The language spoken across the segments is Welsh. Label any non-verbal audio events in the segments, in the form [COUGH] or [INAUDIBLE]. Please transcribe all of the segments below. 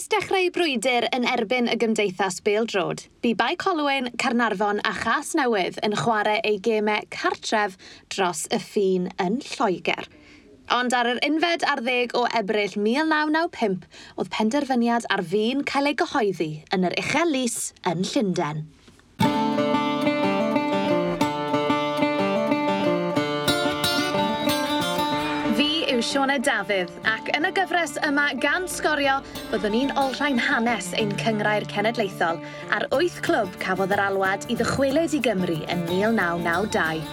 Ers dechrau brwydr yn erbyn y gymdeithas Bêl-drod, bu Bai Colwyn, Carnarfon a Chas Newydd yn chwarae ei gemau cartref dros y ffin yn Lloegr. Ond ar yr unfed ar ddeg o ebryll 1995, oedd penderfyniad ar fi'n cael ei gyhoeddi yn yr Uchel Lys yn Llundain. yw Sione Dafydd ac yn y gyfres yma gan sgorio byddwn ni'n olrhain hanes ein cyngrair cenedlaethol a'r wyth clwb cafodd yr alwad i ddychwelyd i Gymru yn 1992.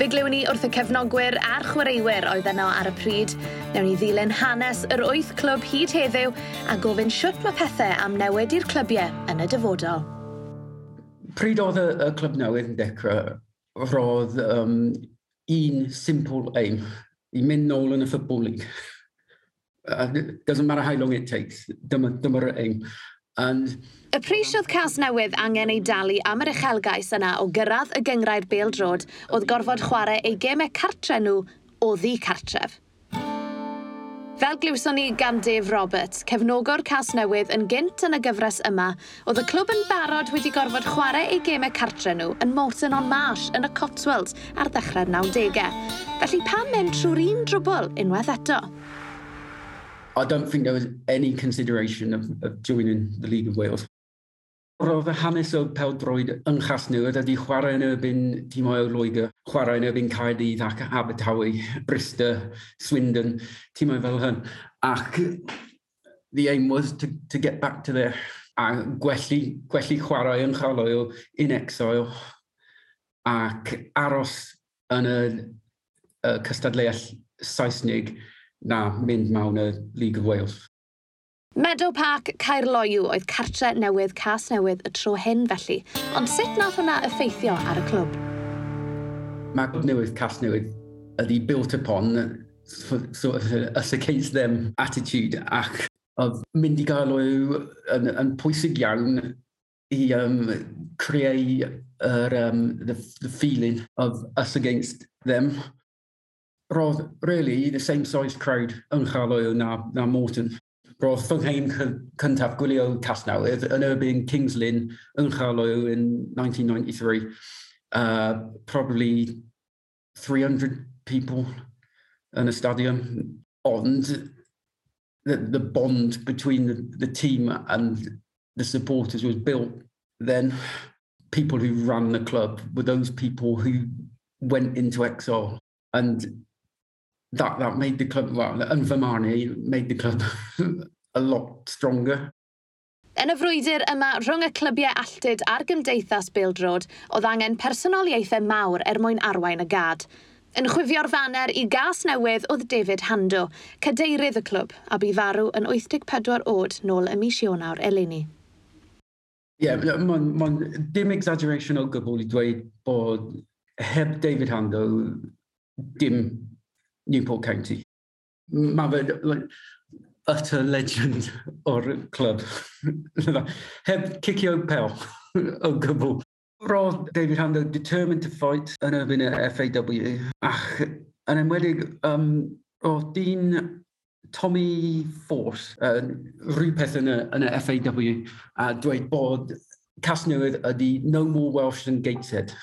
Fe glywn ni wrth y cefnogwyr a'r chwaraewyr oedd yno ar y pryd. Newn ni ddilyn hanes yr wyth clwb hyd heddiw a gofyn siwt mae pethau am newid i'r clybiau yn y dyfodol. Pryd oedd y, y clwb newydd yn dechrau, roedd um, un simple aim i mynd nôl yn y ffybolig. Uh, doesn't matter how long it takes. Dyma, dyma'r aim. And... Y preisiodd cas newydd angen ei dalu am yr uchelgais yna o gyrraedd y gyngrair beldrod oedd gorfod chwarae ei gemau cartre nhw o ddi cartref. Fel glywson ni gan Dave Roberts, cefnogwr cas newydd yn gynt yn y gyfres yma, oedd y clwb yn barod wedi gorfod chwarae ei gemau cartre nhw yn Morton on Marsh yn y Cotswolds ar ddechrau'r 90au. Felly pam mynd trwy'r un drwbl unwaith eto? I don't think there was any consideration of, of joining the League of Wales. Roedd y hanes o peldroed yn Chasnewydd ydi chwarae yn erbyn tîm o Loegr, chwarae yn erbyn Caerdydd ac Abertawe, Brister, Swindon, tîmau fel hyn. Ac the aim was to, to get back to there a gwellu, gwellu chwarae yn chaloel in exile ac aros yn y, y cystadleuaeth Saesnig na mynd mewn y League of Wales. Meadow Park, Caerloiw oedd cartre newydd cas newydd y tro hyn felly, ond sut nath hwnna effeithio ar y clwb? Mae clwb newydd cas newydd ydi built upon sort of us against them attitude ac oedd mynd i gael yw yn, yn pwysig iawn i um, creu yr, um, the, the feeling of us against them. Roedd, really, the same size crowd yn Charlow na, na Morton. Roedd Ffyngheim cyntaf gwylio Casnawydd yn erbyn Kings Lynn yn Charlow in 1993. Uh, probably 300 people in a stadium. Ond the, the bond between the, the team and the supporters was built then. People who ran the club were those people who went into exile and that, that made the club, well, yn fy marn i, made the club [LAUGHS] a lot stronger. Yn y frwydr yma rhwng y clybiau alltud a'r gymdeithas Bildrod, oedd angen personoliaethau mawr er mwyn arwain y gad. Yn chwifio'r faner i gas newydd oedd David Hando, cadeirydd y clwb, a bu farw yn 84 oed nôl y mis Ionawr eleni. Ie, yeah, mae'n ma dim exaggeration o gwbl i dweud bod heb David Hando dim Newport County. Mae fe like, utter legend [LAUGHS] o'r clwb. [LAUGHS] Heb cicio pel [LAUGHS] o gwbl. Roedd David Hando determined to fight yn erbyn y FAW. Ach, yn enwedig, um, roedd dyn Tommy Force uh, rhywbeth yn y, yn y FAW a dweud bod Casnewydd ydy no more Welsh than Gateshead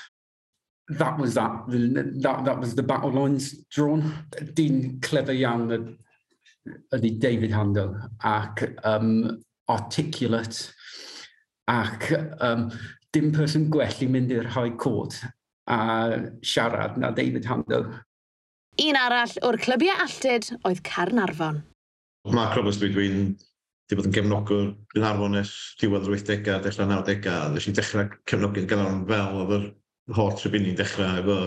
that was that. That, that was the battle lines drawn. Dyn clever iawn ydy David Handel ac um, articulate ac um, dim person gwell i mynd i'r High Court a siarad na David Handel. Un arall o'r clybiau alltid oedd Carnarfon. mae Roberts dwi dwi'n di bod yn gefnogwr yn arfon nes diwedd yr 80au, dechrau 90au, ddys i dechrau cefnogi'n gyda'n fel oedd yr holl trefini'n dechrau efo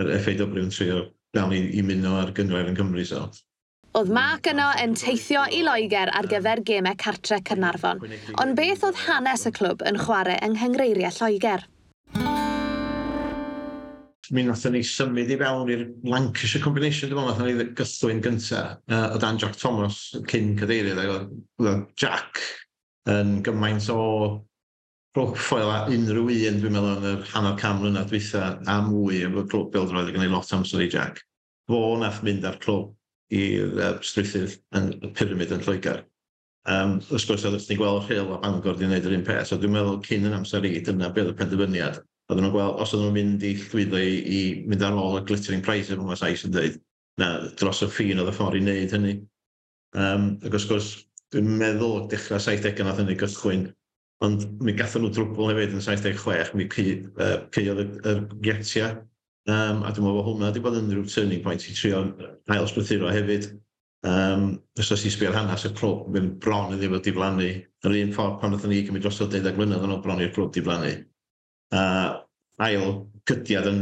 yr FAW yn trio gael i, i muno ar gyngrair yn Cymru. So. Oedd Mark yno yn teithio i Loegr ar gyfer gemau cartre Cynarfon, ond beth oedd hanes y clwb yn chwarae yng nghyngreiriau Lloegr? Mi wnaethon ni symud i fewn i'r Lancashire Combination, dwi'n meddwl, wnaethon ni gythwyn gyntaf uh, o dan Jack Thomas cyn cadeirydd, oedd Jack yn gymaint o profil a unrhyw un, dwi'n meddwl, yn yr hanner cam mlynedd dweitha a mwy efo clwb Bildro oedd gen i lot amser i Jack. Fo nath mynd ar clwb i'r uh, strwythydd yn y pyramid yn Lloegr. Um, wrth gwrs, oedd ni gweld Rhyl a Bangor wedi gwneud yr un peth, so dwi'n meddwl cyn yn amser i, dyna beth y penderfyniad. Oedden nhw'n gweld, os oedden nhw'n mynd i llwyddo i, i mynd ar ôl y glittering prize efo mas ais yn dweud, na dros y ffin oedd y ffordd i wneud hynny. Um, ac wrth gwrs, dwi'n meddwl dechrau 70au nath hynny gychwyn Ond mi gatho nhw drwbl hefyd yn 76, mi ceiodd uh, y getia. Um, a dwi'n meddwl bod hwnna wedi bod yn rhyw turning point i trio ail sbrythuro hefyd. Um, os oes i sbio'r hanes y clwb, mae'n bron iddi fod diflannu. Yr un ffordd pan oeddwn ni gymryd dros o deudag mlynedd yn o bron i'r clwb diflannu. A ail gydiad yn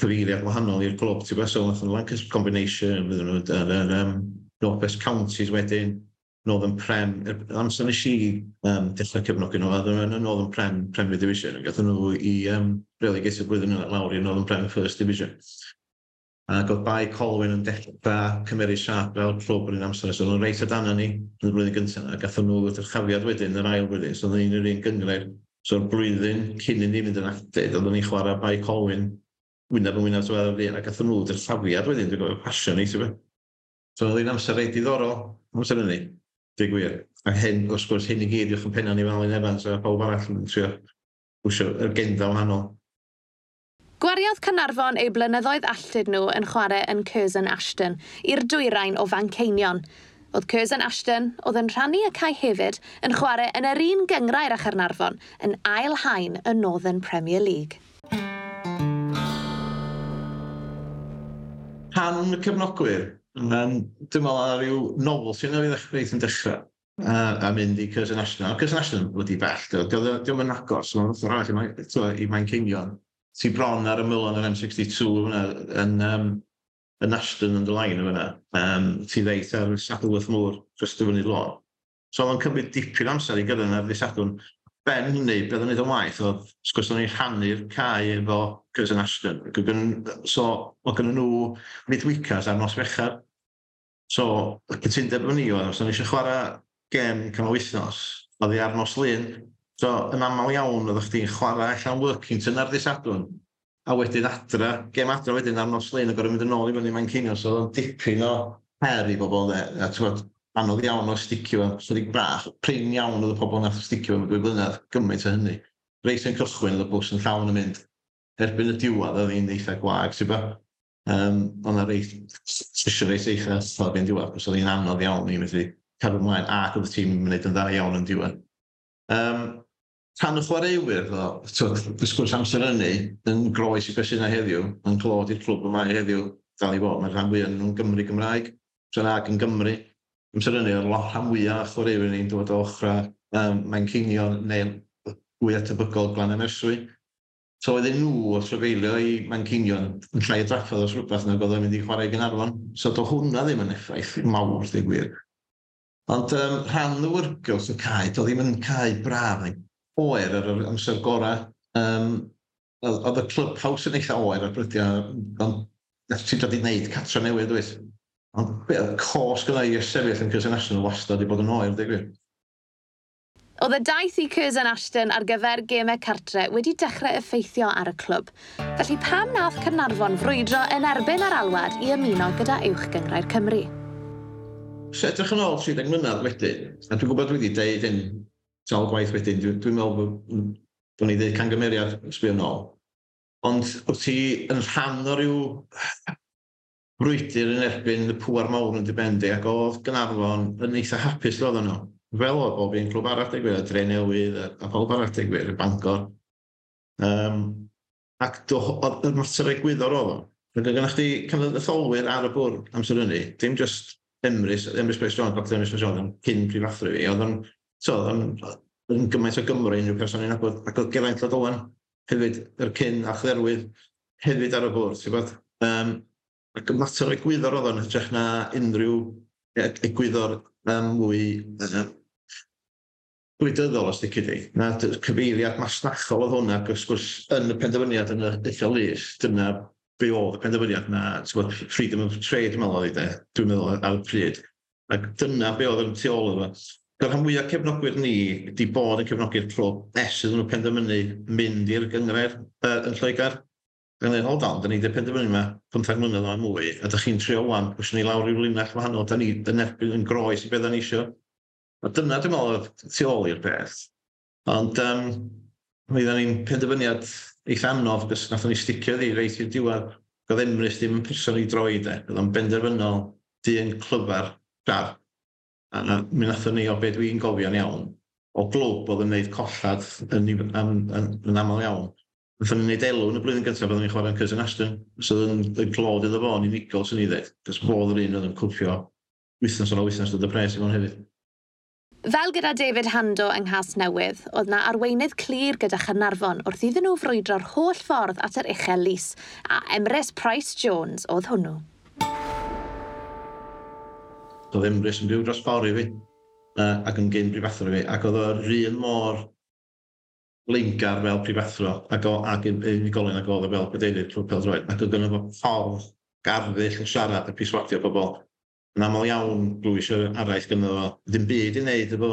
cyfeiriad wahanol i'r clwb. Ti'n gwybod, so, Lancaster Combination, um, North West Counties wedyn, Northern Prem, amser nes i um, dechrau cefnogi nhw, oedd yn y Northern Prem, Premier Division, ac gathen nhw i um, relegated blwyddyn yna lawr i Northern Prem First Division. Ac oedd bai Colwyn yn dechrau cymeriad siap fel clwb yn un amser, so nhw'n reit o dan ni yn y blwyddyn gyntaf, a gathen nhw ddyrchafiad wedyn, yr ail blwyddyn, so oedd un yr un gyngred. So'r blwyddyn cyn i ni fynd yn actyd, oedd ni'n chwarae bai Colwyn wyneb yn wyneb tyfedd ar ddyn, a gathen nhw ddyrchafiad wedyn, dwi'n gofio passion i, ti'n So oedd hi'n amser reit diddorol, amser hynny. Dig gwir. A hyn, wrth gwrs, hyn i gyd yw'ch yn penna ni fel un Evans a pawb arall yn trio wsio'r genda wahanol. Gwariodd Cynarfon eu blynyddoedd alltud nhw yn chwarae yn Curzon Ashton, i'r dwyrain o Fanceinion. Oedd Curzon Ashton, oedd yn rhannu y cae hefyd, yn chwarae yn yr un gyngrair a Chynarfon, yn ail hain y Northern Premier League. Pan y cefnogwyr, Um, dwi'n meddwl ar ryw novelty sy'n ei ddechrau yn dechrau a, a mynd i Cers National. Cers National wedi bell, diolch yn agos, mae'n fath arall i, i Mae'n Ceinion. Ti bron ar y mylon yr M62 hwnna, yn, um, yn Ashton yn dy lain hwnna. Um, ti ddeith ar Saddleworth Moor, jyst o fyny lôn. So mae'n cymryd dipyn amser i gyrraedd ar ddisadwn ben hynny, beth o'n i'n waith, oedd sgwrs o'n i'n rhannu'r cae efo Curzon Ashton. So, oedd gen nhw midwickers ar nos fechar. So, y cytundeb yn ni oedd, os o'n eisiau chwarae gem canol wythnos, oedd i ar nos lun. So, yn aml iawn, oedd chdi'n chwarae allan Workington ar ddisadwn. A wedyn adra, gem adra wedyn ar nos lun, ac oedd yn mynd yn ôl i fyny mae'n cynio. so oedd o'n dipyn o her i bobl, a ti'n anodd iawn o sticio so chydig bach. Prin iawn oedd y pobl nath sticio am y dwy blynedd, gymaint o hynny. Reis yn cychwyn oedd y bws yn llawn yn mynd. Erbyn y diwedd oedd hi'n eitha gwag, ti'n ba? Um, ond ar reis, sysio reis eitha ystod fi'n diwedd, bys oedd hi'n anodd iawn i methu cadw ymlaen, ac oedd y tîm yn mynd yn dda iawn yn diwedd. Um, Tan y chwaraewyr, y sgwrs amser hynny, yn groes i beth sy'n heddiw, yn clod i'r clwb yma heddiw, dal i fod, mae'r rhan fwyaf nhw'n Gymru Gymraeg, sy'n ag yn Gymru, Amser hynny, y rhan fwyaf chwaraewyr ni'n dod o ochra um, mae'n Mancinion neu fwy tebygol glan y merswy. So oedden nhw o trefeilio i mae'n Mancinion yn llai draffodd os rhywbeth nag oedd yn mynd i chwarae Gynarfon. So do hwnna ddim yn effaith mawr, di gwir. Ond um, rhan y wyrgylch y cae, do ddim yn cae braf, oer ar yr amser gorau. Um, oedd y clwb haws yn eitha oer ar brydiau, ond ti'n dod i wneud catra newydd, dwi. Ond y cos gyda i sefyll yn Cyrsen Ashton wastad i bod yn hoer, digwy. Oedd y daith i Cyrsen Ashton ar gyfer gemau cartre wedi dechrau effeithio ar y clwb. Felly pam nath Cynarfon frwydro yn erbyn ar alwad i ymuno gyda uwch gyngrau'r Cymru? So edrych yn ôl 30 mlynedd wedyn, a dwi'n gwybod dwi wedi deud hyn tal gwaith wedyn, dwi'n dwi meddwl bod ni'n dweud cangymeriad sbio yn ôl. Ond wyt ti yn rhan o ryw brwydr yn erbyn y pŵar mawr yn dibendi, ac oedd Gynarfon yn eitha hapus roedd nhw. Fel oedd bob un clwb arall digwydd, y Dre Newydd, a, pob arall digwydd, y Bangor. Um, ac oedd y mater ei gwyddor oedd o. Roedd gynnwch chi cynnydd ar y bwrdd amser hynny, dim just Emrys, Emrys Brace Jones, Dr Emrys Brace Jones, cyn prifathru fi, oedd yn, so, oedd yn gymaint o Gymru unrhyw person i'n agwyd, ac oedd Geraint Llodolan hefyd, yr cyn a chlerwydd, hefyd ar y bwrdd, ti'n bod? Um, Ac y mater o egwyddor oedd o'n hytrach na unrhyw egwyddor um, mwy um, gwleidyddol, os ddicyd i. Na cyfeiriad masnachol oedd hwnna, ac wrth gwrs yn y penderfyniad yn y eithaf lus, dyna be oedd y penderfyniad na, bod, freedom of trade, mae'n oedd i dwi'n meddwl e, ar y pryd. Ac dyna be oedd yn tu ôl efo. Dy'r rhan mwyaf cefnogwyr ni wedi bod yn cefnogi'r clwb es iddyn nhw penderfynu mynd i'r gyngred uh, yn Lloegar. Fel dweud, hold on, da ni wedi penderfynu yma 15 mlynedd o'n mwy, a da chi'n trio wan, bwys ni lawr i'r linell wahanol, da ni yn erbyn yn groes i beth da ni eisiau. A dyna, dwi'n meddwl, oedd tu ôl i'r peth. Ond, um, mi dda ni'n penderfyniad eitha anodd, gos nath ni sticio ddi reit i'r diwedd. Goedd Emrys ddim yn person i droi, de. Oedd o'n benderfynol, dyn clyfar, dar. A mi nath ni o beth dwi'n gofio'n iawn, o glwb oedd yn gwneud collad yn, yn, yn, yn aml iawn Nethon ni'n wneud elw yn y blwyddyn gyntaf byddwn ni'n chwarae'n Curzon Ashton. So oedden yn clod iddo fo yn unigol, sy'n ei ddweud. Cos bodd yr un oedd yn cwpio wythnos ar wythnos dod y pres i fo'n hefyd. Fel gyda David Hando yng Nghas Newydd, oedd na arweinydd clir gyda Chynarfon wrth iddyn nhw frwydro'r holl ffordd at yr uchel lys, a Emrys Price Jones oedd hwnnw. Doedd Emrys yn byw dros ffordd i fi, ac yn gyn brifathro i fi, ac oedd o'r un mor Lingard fel prifathro ac, o, ac unigolyn ag oedd e fel gadeirydd pel droed. Ac oedd gynnu fo ffordd garddull yn siarad a piswadio pobl. Yn aml iawn glwys yr araith gynnu fo. ddim byd i wneud efo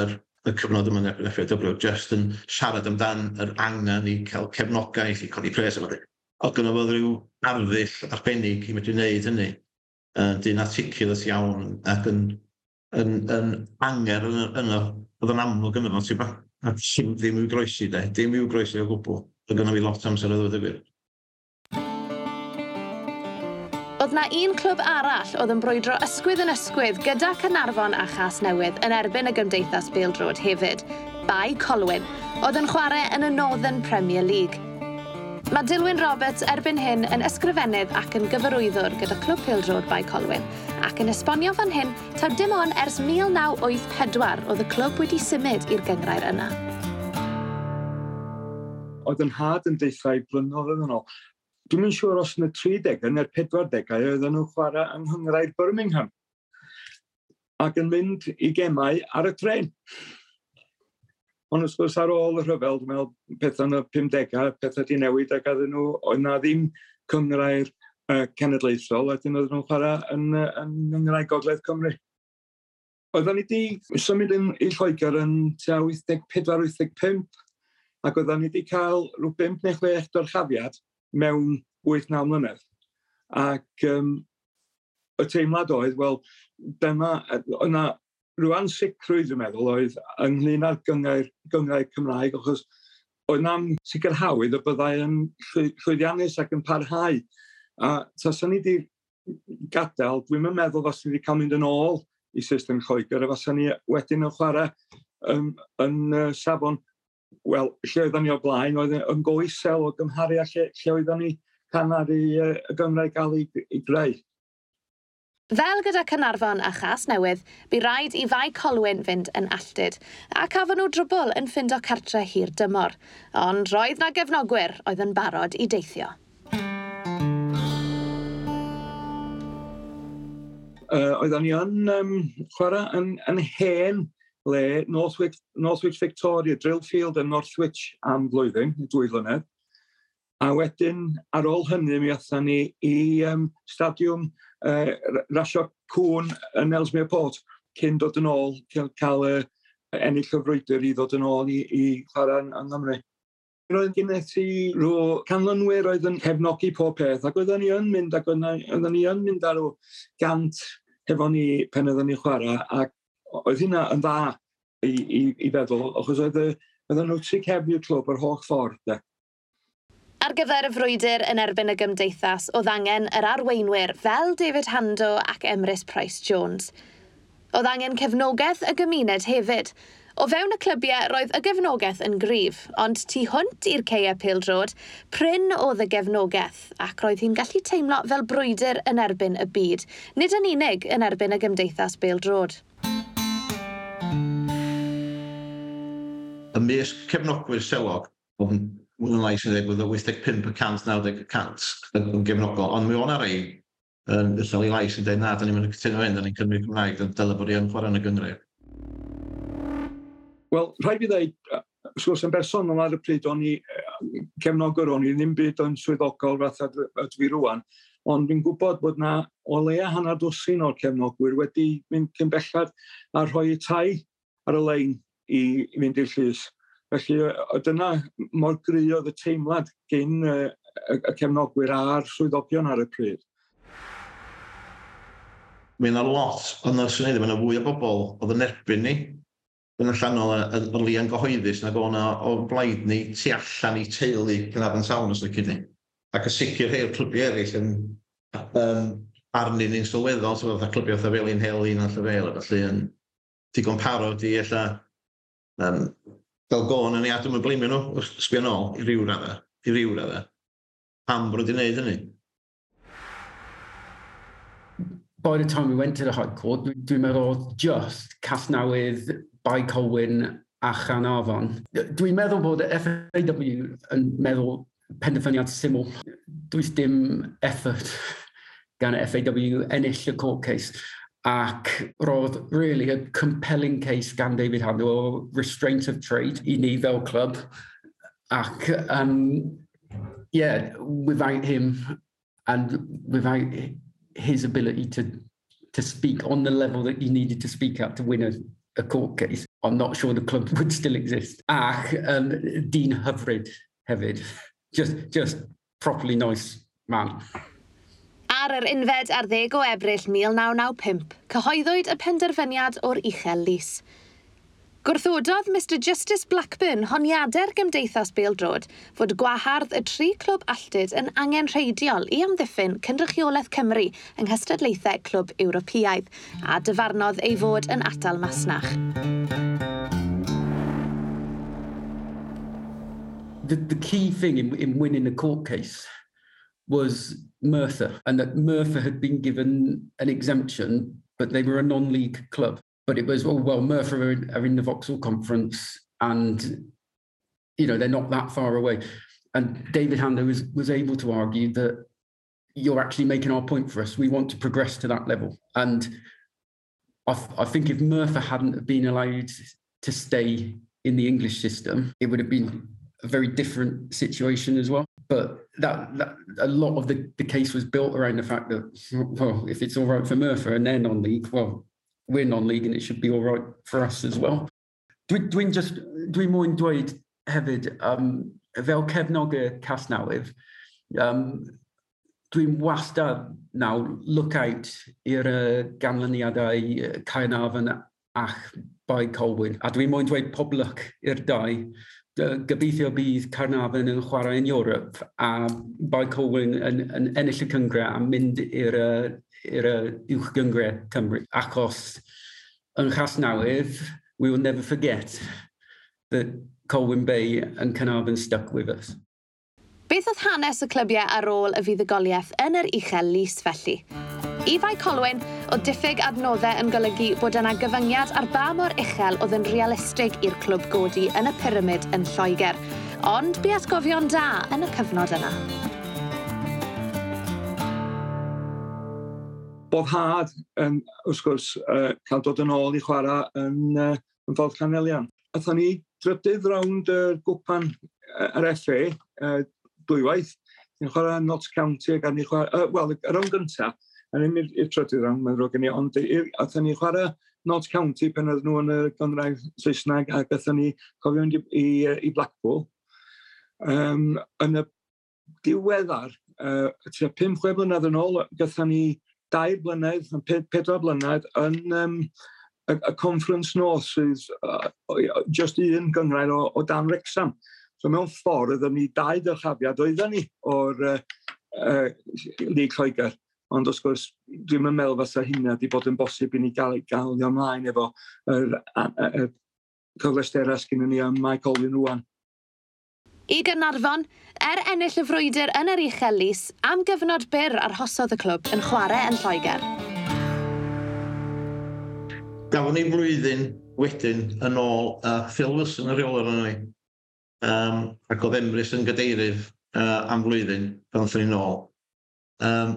yr, y cyfnod yma yn FAW, just yn siarad amdan yr angen i cael cefnogaeth i codi pres efo di. Oedd gynnu fo rhyw arddull arbennig i medru wneud hynny. Dyn articulus iawn ac yn, yn, yn, yn anger yn, yn, yn, oedd yn amlwg yno fo, ti'n a llym ddim i'w groesi de, dim i'w groesi o gwbl. Roedd gynnu fi lot amser o ddod y gwir. Oedd na un clwb arall oedd yn brwydro ysgwydd yn ysgwydd gyda Cynarfon a Chas Newydd yn erbyn y gymdeithas Bêl hefyd, Bai Colwyn, oedd yn chwarae yn y Northern Premier League. Mae Dilwyn Roberts erbyn hyn yn ysgrifennydd ac yn gyfarwyddwr gyda Clwb Pildrod by Colwyn ac yn esbonio fan hyn taw dim ond ers 1984 oedd y clwb wedi symud i'r gyngrair yna. Oedd yn had yn deithau blynedd yn ôl. Dwi'n yn siŵr os yn y 30au neu'r 40au oedden nhw'n chwarae yng Nghyngrair Birmingham ac yn mynd i gemau ar y tren. Ond wrth gwrs ar ôl y rhyfel, dwi'n meddwl pethau yn y 50au, pethau di newid ac oedden nhw, oedd na ddim cyngrair uh, cenedlaethol, a dyn oedden nhw'n chwarae yn, yn, yn yngrai Gogledd Cymru. Oedden ni wedi symud yn, i Lloegr yn 84-85, ac oedden ni wedi cael rhyw 5 neu 6 dorchafiad mewn 8-9 mlynedd. Ac um, y teimlad oedd, wel, dyma, yna rwan sicrwydd, dwi'n meddwl, oedd ynglyn â'r gyngau, gyngau Cymraeg, achos oedd na'n sicrhawydd y byddai yn llwyddiannus ac yn parhau. A tasan ni wedi gadael, dwi'n meddwl fos ni wedi cael mynd yn ôl i system Lloegr, a fos ni wedyn yn chwarae um, yn uh, safon, wel, lle oeddwn ni o blaen, oedd yn goesel o gymharu a lle, lle oeddwn ni canar i uh, y Gymraeg gael ei, greu. Fel gyda Cynarfon a Chas Newydd, bu rhaid i fai Colwyn fynd yn alltyd, a cafon nhw drwbl yn ffindo cartre hir dymor, ond roedd na gefnogwyr oedd yn barod i deithio. Uh, oedden ni yn um, chwarae yn, yn hen le Northwich, Northwich Victoria, Drillfield yn Northwich am flwyddyn, dwy flynedd. A wedyn, ar ôl hynny, mi athyn ni i um, stadiwm uh, rasio cwn yn Ellesmere Port cyn dod yn ôl, cael, cael uh, ennill y frwydr i ddod yn ôl i, i chwarae yn, yn Gymru. Roedd gennych ti rhyw canlynwyr oedd yn cefnogi pob peth, ac oeddwn ni yn mynd, ac oeddwn ni yn mynd ar o gant hefo ni pen oeddwn ni chwarae, ac oedd hynna yn dda i, i, i feddwl, achos oedd y, oedden nhw tri cefnu'r clwb yr holl ffordd. De. Ar gyfer y frwydr yn erbyn y gymdeithas, oedd angen yr arweinwyr fel David Hando ac Emrys Price Jones. Oedd angen cefnogaeth y gymuned hefyd. O fewn y clybiau, roedd y gefnogaeth yn gryf, ond tu hwnt i'r ceia pildrod, pryn oedd y gefnogaeth, ac roedd hi'n gallu teimlo fel brwydr yn erbyn y byd, nid yn unig yn erbyn y gymdeithas pildrod. Ymysg cefnogwyr selog, oedd mwy na lai sy'n ddigwydd o 85% 90% yn gefnogol, ond mi o'n ar ei yn um, i lai sy'n dweud na, da ni'n mynd i cytuno hyn, da ni'n cymryd Cymraeg, da ni'n dylai bod i yn chwarae yn y Gymru. Wel, rhaid i ddweud, wrth gwrs yn bersonol ar y pryd, o'n i cefnogwr, o'n i ddim byd yn swyddogol fath fatha dwi rwan, ond fi'n gwybod bod na o leia hanner dwsin o'r cefnogwyr wedi mynd cyn bellad a rhoi y tai ar y lein i, i mynd i'r llys. Felly, o dyna mor gry oedd y teimlad gyn y, y, y cefnogwyr a'r swyddogion ar y pryd. E. Mae yna lot, ond yn syniad, mae yna fwy o bobl oedd yn erbyn ni. Mae'n allanol yn lian gyhoeddus nag o'na o blaid ni tu allan i teulu Cynarfon Sawn os ydych chi. Ac y sicr rhai o'r clwbiau eraill yn um, arnyn ni'n sylweddol, so fatha clwbiau fatha fel un hel un a llyfel, felly yn digon parod i ella um, fel gôn yn ei adem y blimio nhw, sbio nôl, i ryw radda, i ryw radda. Pam bod wedi'i wneud hynny? By the time we went to the High Court, dwi'n meddwl just Cathnawydd, Bai Colwyn a Chanarfon. Dwi'n meddwl bod FAW yn meddwl penderfyniad syml. Does dim effort gan FAW ennill y court case. Ac roedd really a compelling case gan David Handel o restraint of trade i ni fel club. Ac, um, yeah, without him and without his ability to to speak on the level that he needed to speak at to win a a court case, I'm not sure the club [LAUGHS] would still exist. Ac um, Dean Hyfryd hefyd. Just, just properly nice man. Ar yr unfed ar ddeg o ebryll 1995, cyhoeddwyd y penderfyniad o'r uchel lys. Gwrthododd Mr Justice Blackburn honiadau'r Gymdeithas beildrod fod gwahardd y tri clwb alltyd yn angenrheidiol i amddiffyn Cynrychiolaeth Cymru yng Nghystadlaethau Clwb Ewropeaidd a dyfarnodd ei fod yn atal masnach. The, the key thing in, in winning the court case was Merthyr, and that Merthyr had been given an exemption, but they were a non-league club. But it was, oh, well, Merthyr are in, are in the Vauxhall Conference and, you know, they're not that far away. And David Hander was, was able to argue that you're actually making our point for us. We want to progress to that level. And I, I think if Merthyr hadn't been allowed to stay in the English system, it would have been a very different situation as well. but that, that, a lot of the, the case was built around the fact that well, if it's all right for Murphy and they're non-league, well, we're non-league and it should be all right for us as well. Dwi'n dwi just dwi moyn dweud hefyd um, fel cefnog y cas newydd, um, dwi'n wastad nawr look out i'r uh, ganlyniadau uh, Caernarfon a'ch bai Colwyn. A dwi'n moyn dweud poblwc i'r dau gobeithio bydd Carnarfon yn chwarae yn Ewrop a Bai Colwyn yn, yn ennill y cyngre a mynd i'r i'r uwch gyngre Cymru. Achos yn chas newydd, we will never forget that Colwyn Bay and Carnarfon stuck with us. Beth oedd hanes y clybiau ar ôl y fuddugoliaeth yn yr uchel lys felly? Ifai Colwyn, o diffyg adnoddau yn golygu bod yna gyfyngiad ar ba mor uchel oedd yn realistig i'r clwb godi yn y pyramid yn Lloegr. Ond bu atgofion da yn y cyfnod yna. Boddhad, yn, wrth gwrs, uh, cael dod yn ôl i chwarae yn, uh, yn Fodd Canelian. Athon ni drydydd rownd y uh, gwpan yr FA uh, dwywaith. Ni'n chwarae Notts County ac ni chwarae... Uh, Wel, y rownd gyntaf, A'r un i'r trydydd rawn, mae'n rhoi gen i, ond athyn ni chwarae Notts County pen oedd nhw yn y Gymraeg Saesneg ac athyn ni cofio i, i, i Blackpool. Um, yn y diweddar, uh, 5-6 blynedd yn ôl, gathan ni dair blynedd, pedwar blynedd, yn um, y, y Conference North, sydd uh, just un gyngrair o, o Dan Rexham. So mewn ffordd, oeddwn ni dau dyrchafiad oeddwn ni o'r uh, uh, Lig Lloegr ond os gwrs, dwi'n meddwl fasa hynna wedi bod yn bosib i ni gael, gael ni ymlaen efo yr, y, cyfleusterau cyflestera sgyn ni am Mike Olwyn rwan. I Gynarfon, er ennill y frwydr yn yr uchelus, am gyfnod byr arhosodd y clwb yn chwarae yn Lloegr. Gafon ni flwyddyn wedyn yn ôl uh, Phil Wilson y reolwr yn ni. Um, ac oedd Emrys yn gadeirydd uh, am flwyddyn pan ddyn ni'n ôl. Um,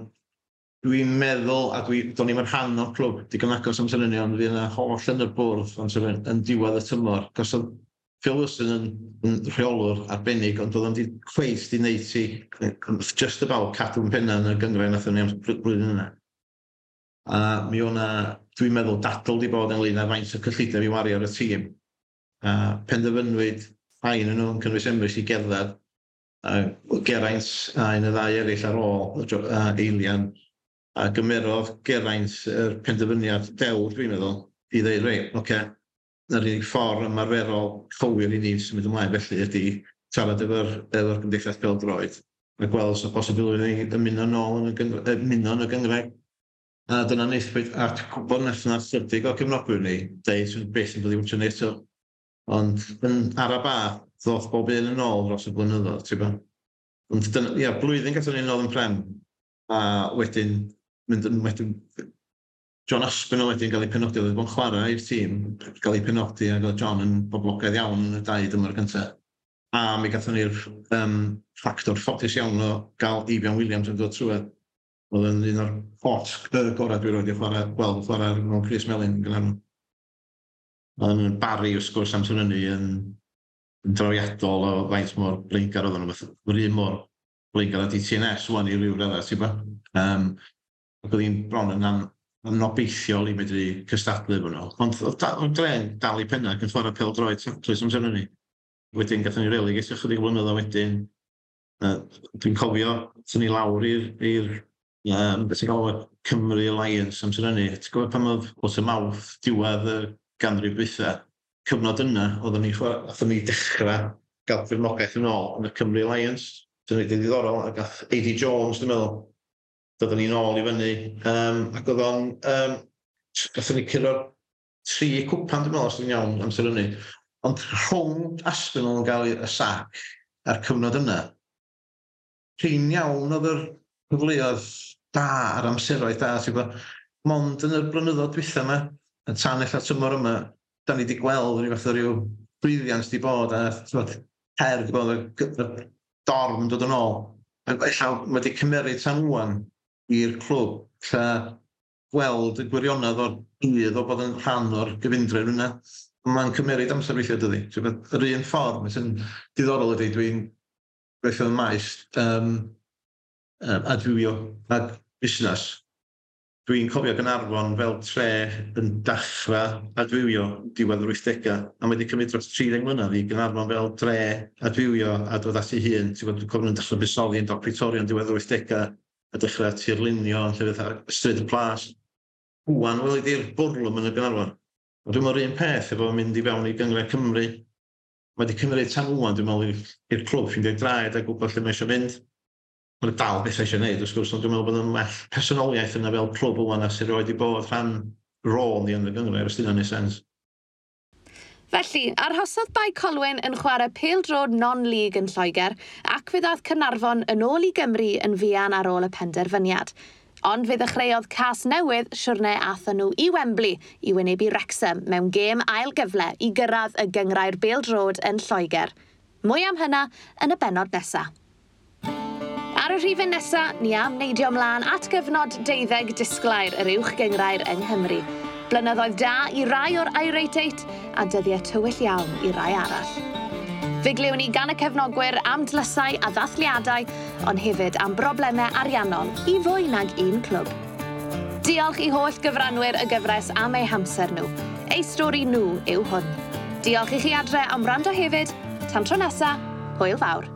Dwi'n meddwl, a dwi, do'n i'n rhan o'r clwb, digon agos amser hynny, ond fi yna holl yn y bwrdd amser hynny, yn diwedd y tymor. Cos oedd Phil Wilson yn, yn rheolwr arbennig, ond oedd o'n di cweith di wneud ti just about cadw'n penna yn y gyngre nath o'n i'n blwyddyn yna. A mi o'na, dwi'n meddwl, dadl di bod yn ynglyn ar faint o cyllideb i wario ar y tîm. A penderfynwyd rhain yn nhw'n cynnwys emrys i gerdded, a Geraint a un y ddau eraill ar ôl, a Eilian, a gymerodd Geraint yr penderfyniad dewr, dwi'n meddwl, i ddeud, rei, oce, okay, na'r unig ffordd ymarferol cywir i ni symud ymlaen felly ydy siarad efo'r efo gymdeithas bel droed. a gweld sy'n posibilwydd i ymuno nôl yn y, gyngre, ymuno yn y gyngreg. A dyna neithpwyd, at gwybod nes yna syrdig o cefnogwyr ni, deud sy'n beth sy'n bydd i wntio eto. Ond yn ara ba, ddoth bob un yn ôl dros y blynyddoedd, ti'n ba? Ond dyna, ia, blwyddyn gathon ni'n ôl yn prem, a wedyn mynd yn wedyn... John Aspinall wedyn cael ei penodi, oedd yn chwarae i'r tîm, cael ei penodi, a oedd John yn boblogaidd iawn yn y dau dymor gyntaf. A mi gathon ni'r um, ffactor ffodus iawn o gael Ifian Williams yn dod trwyd. Oedd yn un o'r hot gorau dwi'n roed i chwarae, wel, chwarae mewn Chris Melin yn gyda'n Oedd yn bari, wrth gwrs, amser hynny yn, yn drawiadol o faint mor blingar oedd nhw. Yr un mor blingar a DTNS, wan i ryw raddau, ti'n ba? Um, Ac oedd hi'n bron yn yn obeithiol i medru cystadlu efo nhw. Ond oedd da- dal i penna ac yn chwarae pel droed Tatws amser ni. Wedyn gathon ni relegaetio chydig o wedyn. Yy, Dwi'n cofio, sy'n ni lawr i'r, um, beth sy'n galw Cymru Alliance amser hynny. Ti'n gwybod pan oedd bod y mawth diwedd y ganrif bwythau? cyfnod yna, oeddwn ni, ni dechrau gael firmogaeth yn ôl yn y Cymru Alliance. Dyna ni ddiddorol, ac ath A.D. Jones, dwi'n meddwl, Doeddwn ni'n ôl i fyny, um, ac oedd o'n... Um, Gathen ni curo tri cwpan, dwi'n meddwl, os dwi'n iawn amser hynny. Ond rhwng Aspinall yn cael y sac a'r cyfnod yna, rhain iawn oedd yr cyfleoedd da a'r amseroedd da. Bod, mond yn y blynyddoedd dwytha yma, y tan eich tymor yma, da ni wedi gweld yn fath o ryw brwyddiant wedi bod a bod, her wedi bod y dorm yn dod yn ôl. Efallai mae wedi cymeru tan wwan i'r clwb lle gweld y gwirionedd o'r bydd o bod yn rhan o'r gyfundrefn yna. Mae'n cymeryd amser weithio dydy. Yr un ffordd, mae'n sy'n diddorol ydy, dwi'n gweithio yn maes um, um, adfywio ag busnes. Dwi'n cofio Gynarfon fel tre yn dachrau adfywio diwedd yr 80au, a mae wedi cymryd dros 30 mlynedd i Gynarfon fel tre adfywio a dod at ei hun. Dwi'n cofio yn dechrau busoli yn Doc Pretorion diwedd yr 80au, a dechrau tirlunio yn llefydd ar stryd y plas. Wwan, wel, ydy'r bwrlwm yn y Gynarfon. Dwi'n meddwl un peth efo mynd i fewn i Gyngre Cymru. Mae wedi cymryd tan wwan, dwi'n meddwl, i'r clwb ffindio'i draed a gwybod lle mae eisiau mynd. Mae'n dal beth eisiau gwneud, wrth gwrs, ond dwi'n meddwl bod yn well personoliaeth yna fel clwb wwan a sy'n rhoi wedi bod rhan rôl ni yn y Gyngre, os dyna'n ei sens. Felly, arhosodd Bai Colwyn yn chwarae pêl-drod non-league yn Lloegr ac fe ddaeth Cynarfon yn ôl i Gymru yn fuan ar ôl y penderfyniad. Ond fe ddechreuodd cas newydd siwrne athyn nhw i Wembley i wynebu Wrexham mewn gêm ail gyfle i gyrraedd y gyngrau'r bêl-drod yn Lloegr. Mwy am hynna yn y benod nesaf. Ar y rhifau nesaf, ni am neidio ymlaen at gyfnod deuddeg disglair yr uwch gyngrair yng Nghymru. Blynyddoedd da i rai o'r Irate a dyddiau tywyll iawn i rai arall. Fe glewn ni gan y cefnogwyr am dlysau a ddathliadau, ond hefyd am broblemau ariannol i fwy nag un clwb. Diolch i holl gyfranwyr y gyfres am eu hamser nhw. Eu stori nhw yw hwn. Diolch i chi adre am rando hefyd. Tan tro nesa, hwyl fawr.